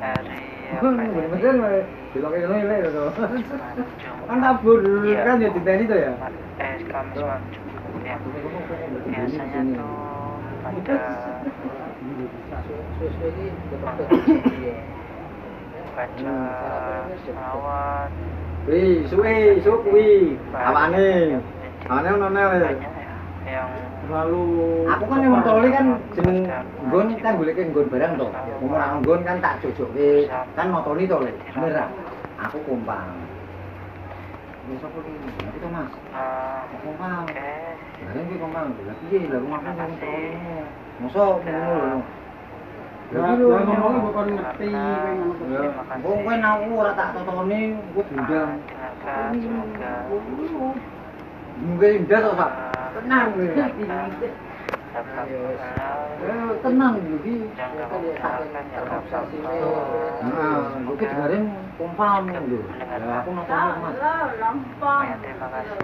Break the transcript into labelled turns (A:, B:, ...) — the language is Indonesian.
A: ya,
B: Bener Kan tabur kan ya diteni to ya.
A: Eh Kamis malam ya. Biasanya tuh pada baca selawat.
B: Wih, suwe, suk kuwi. Awane. Awane ono nel.
A: banyak ya. Yang
B: Lalu aku kan yang mentoli kan jeneng nggon kan goleke nggon barang to. Wong ora nggon kan tak jojoke. Kan motoli to le. Bener ah? Aku kumpang. Wis apa ki? Nanti to Mas.
A: eh,
B: Kumpang. Bareng ki kumpang. Lah piye lah rumah aku
A: Terima
B: wong
A: kasih.
B: toli. Mosok ngono lho. Lah
C: Lah,
B: iki lho
C: lah, ngomongnya
B: ngomong
C: bukan ngerti,
A: Karena-
C: kowe ngono.
B: Ya,
A: Terima kasih.
B: wong kowe aku ora tak totoni, ku diundang.
A: dengarkan semoga
B: Mungkin indah kok, Pak.
A: eh,
B: Tenang kowe. Tenang
A: dapat
B: Nah, iki dengerin kumpang lho. Lah aku nonton Mas.
A: Ya, terima kasih.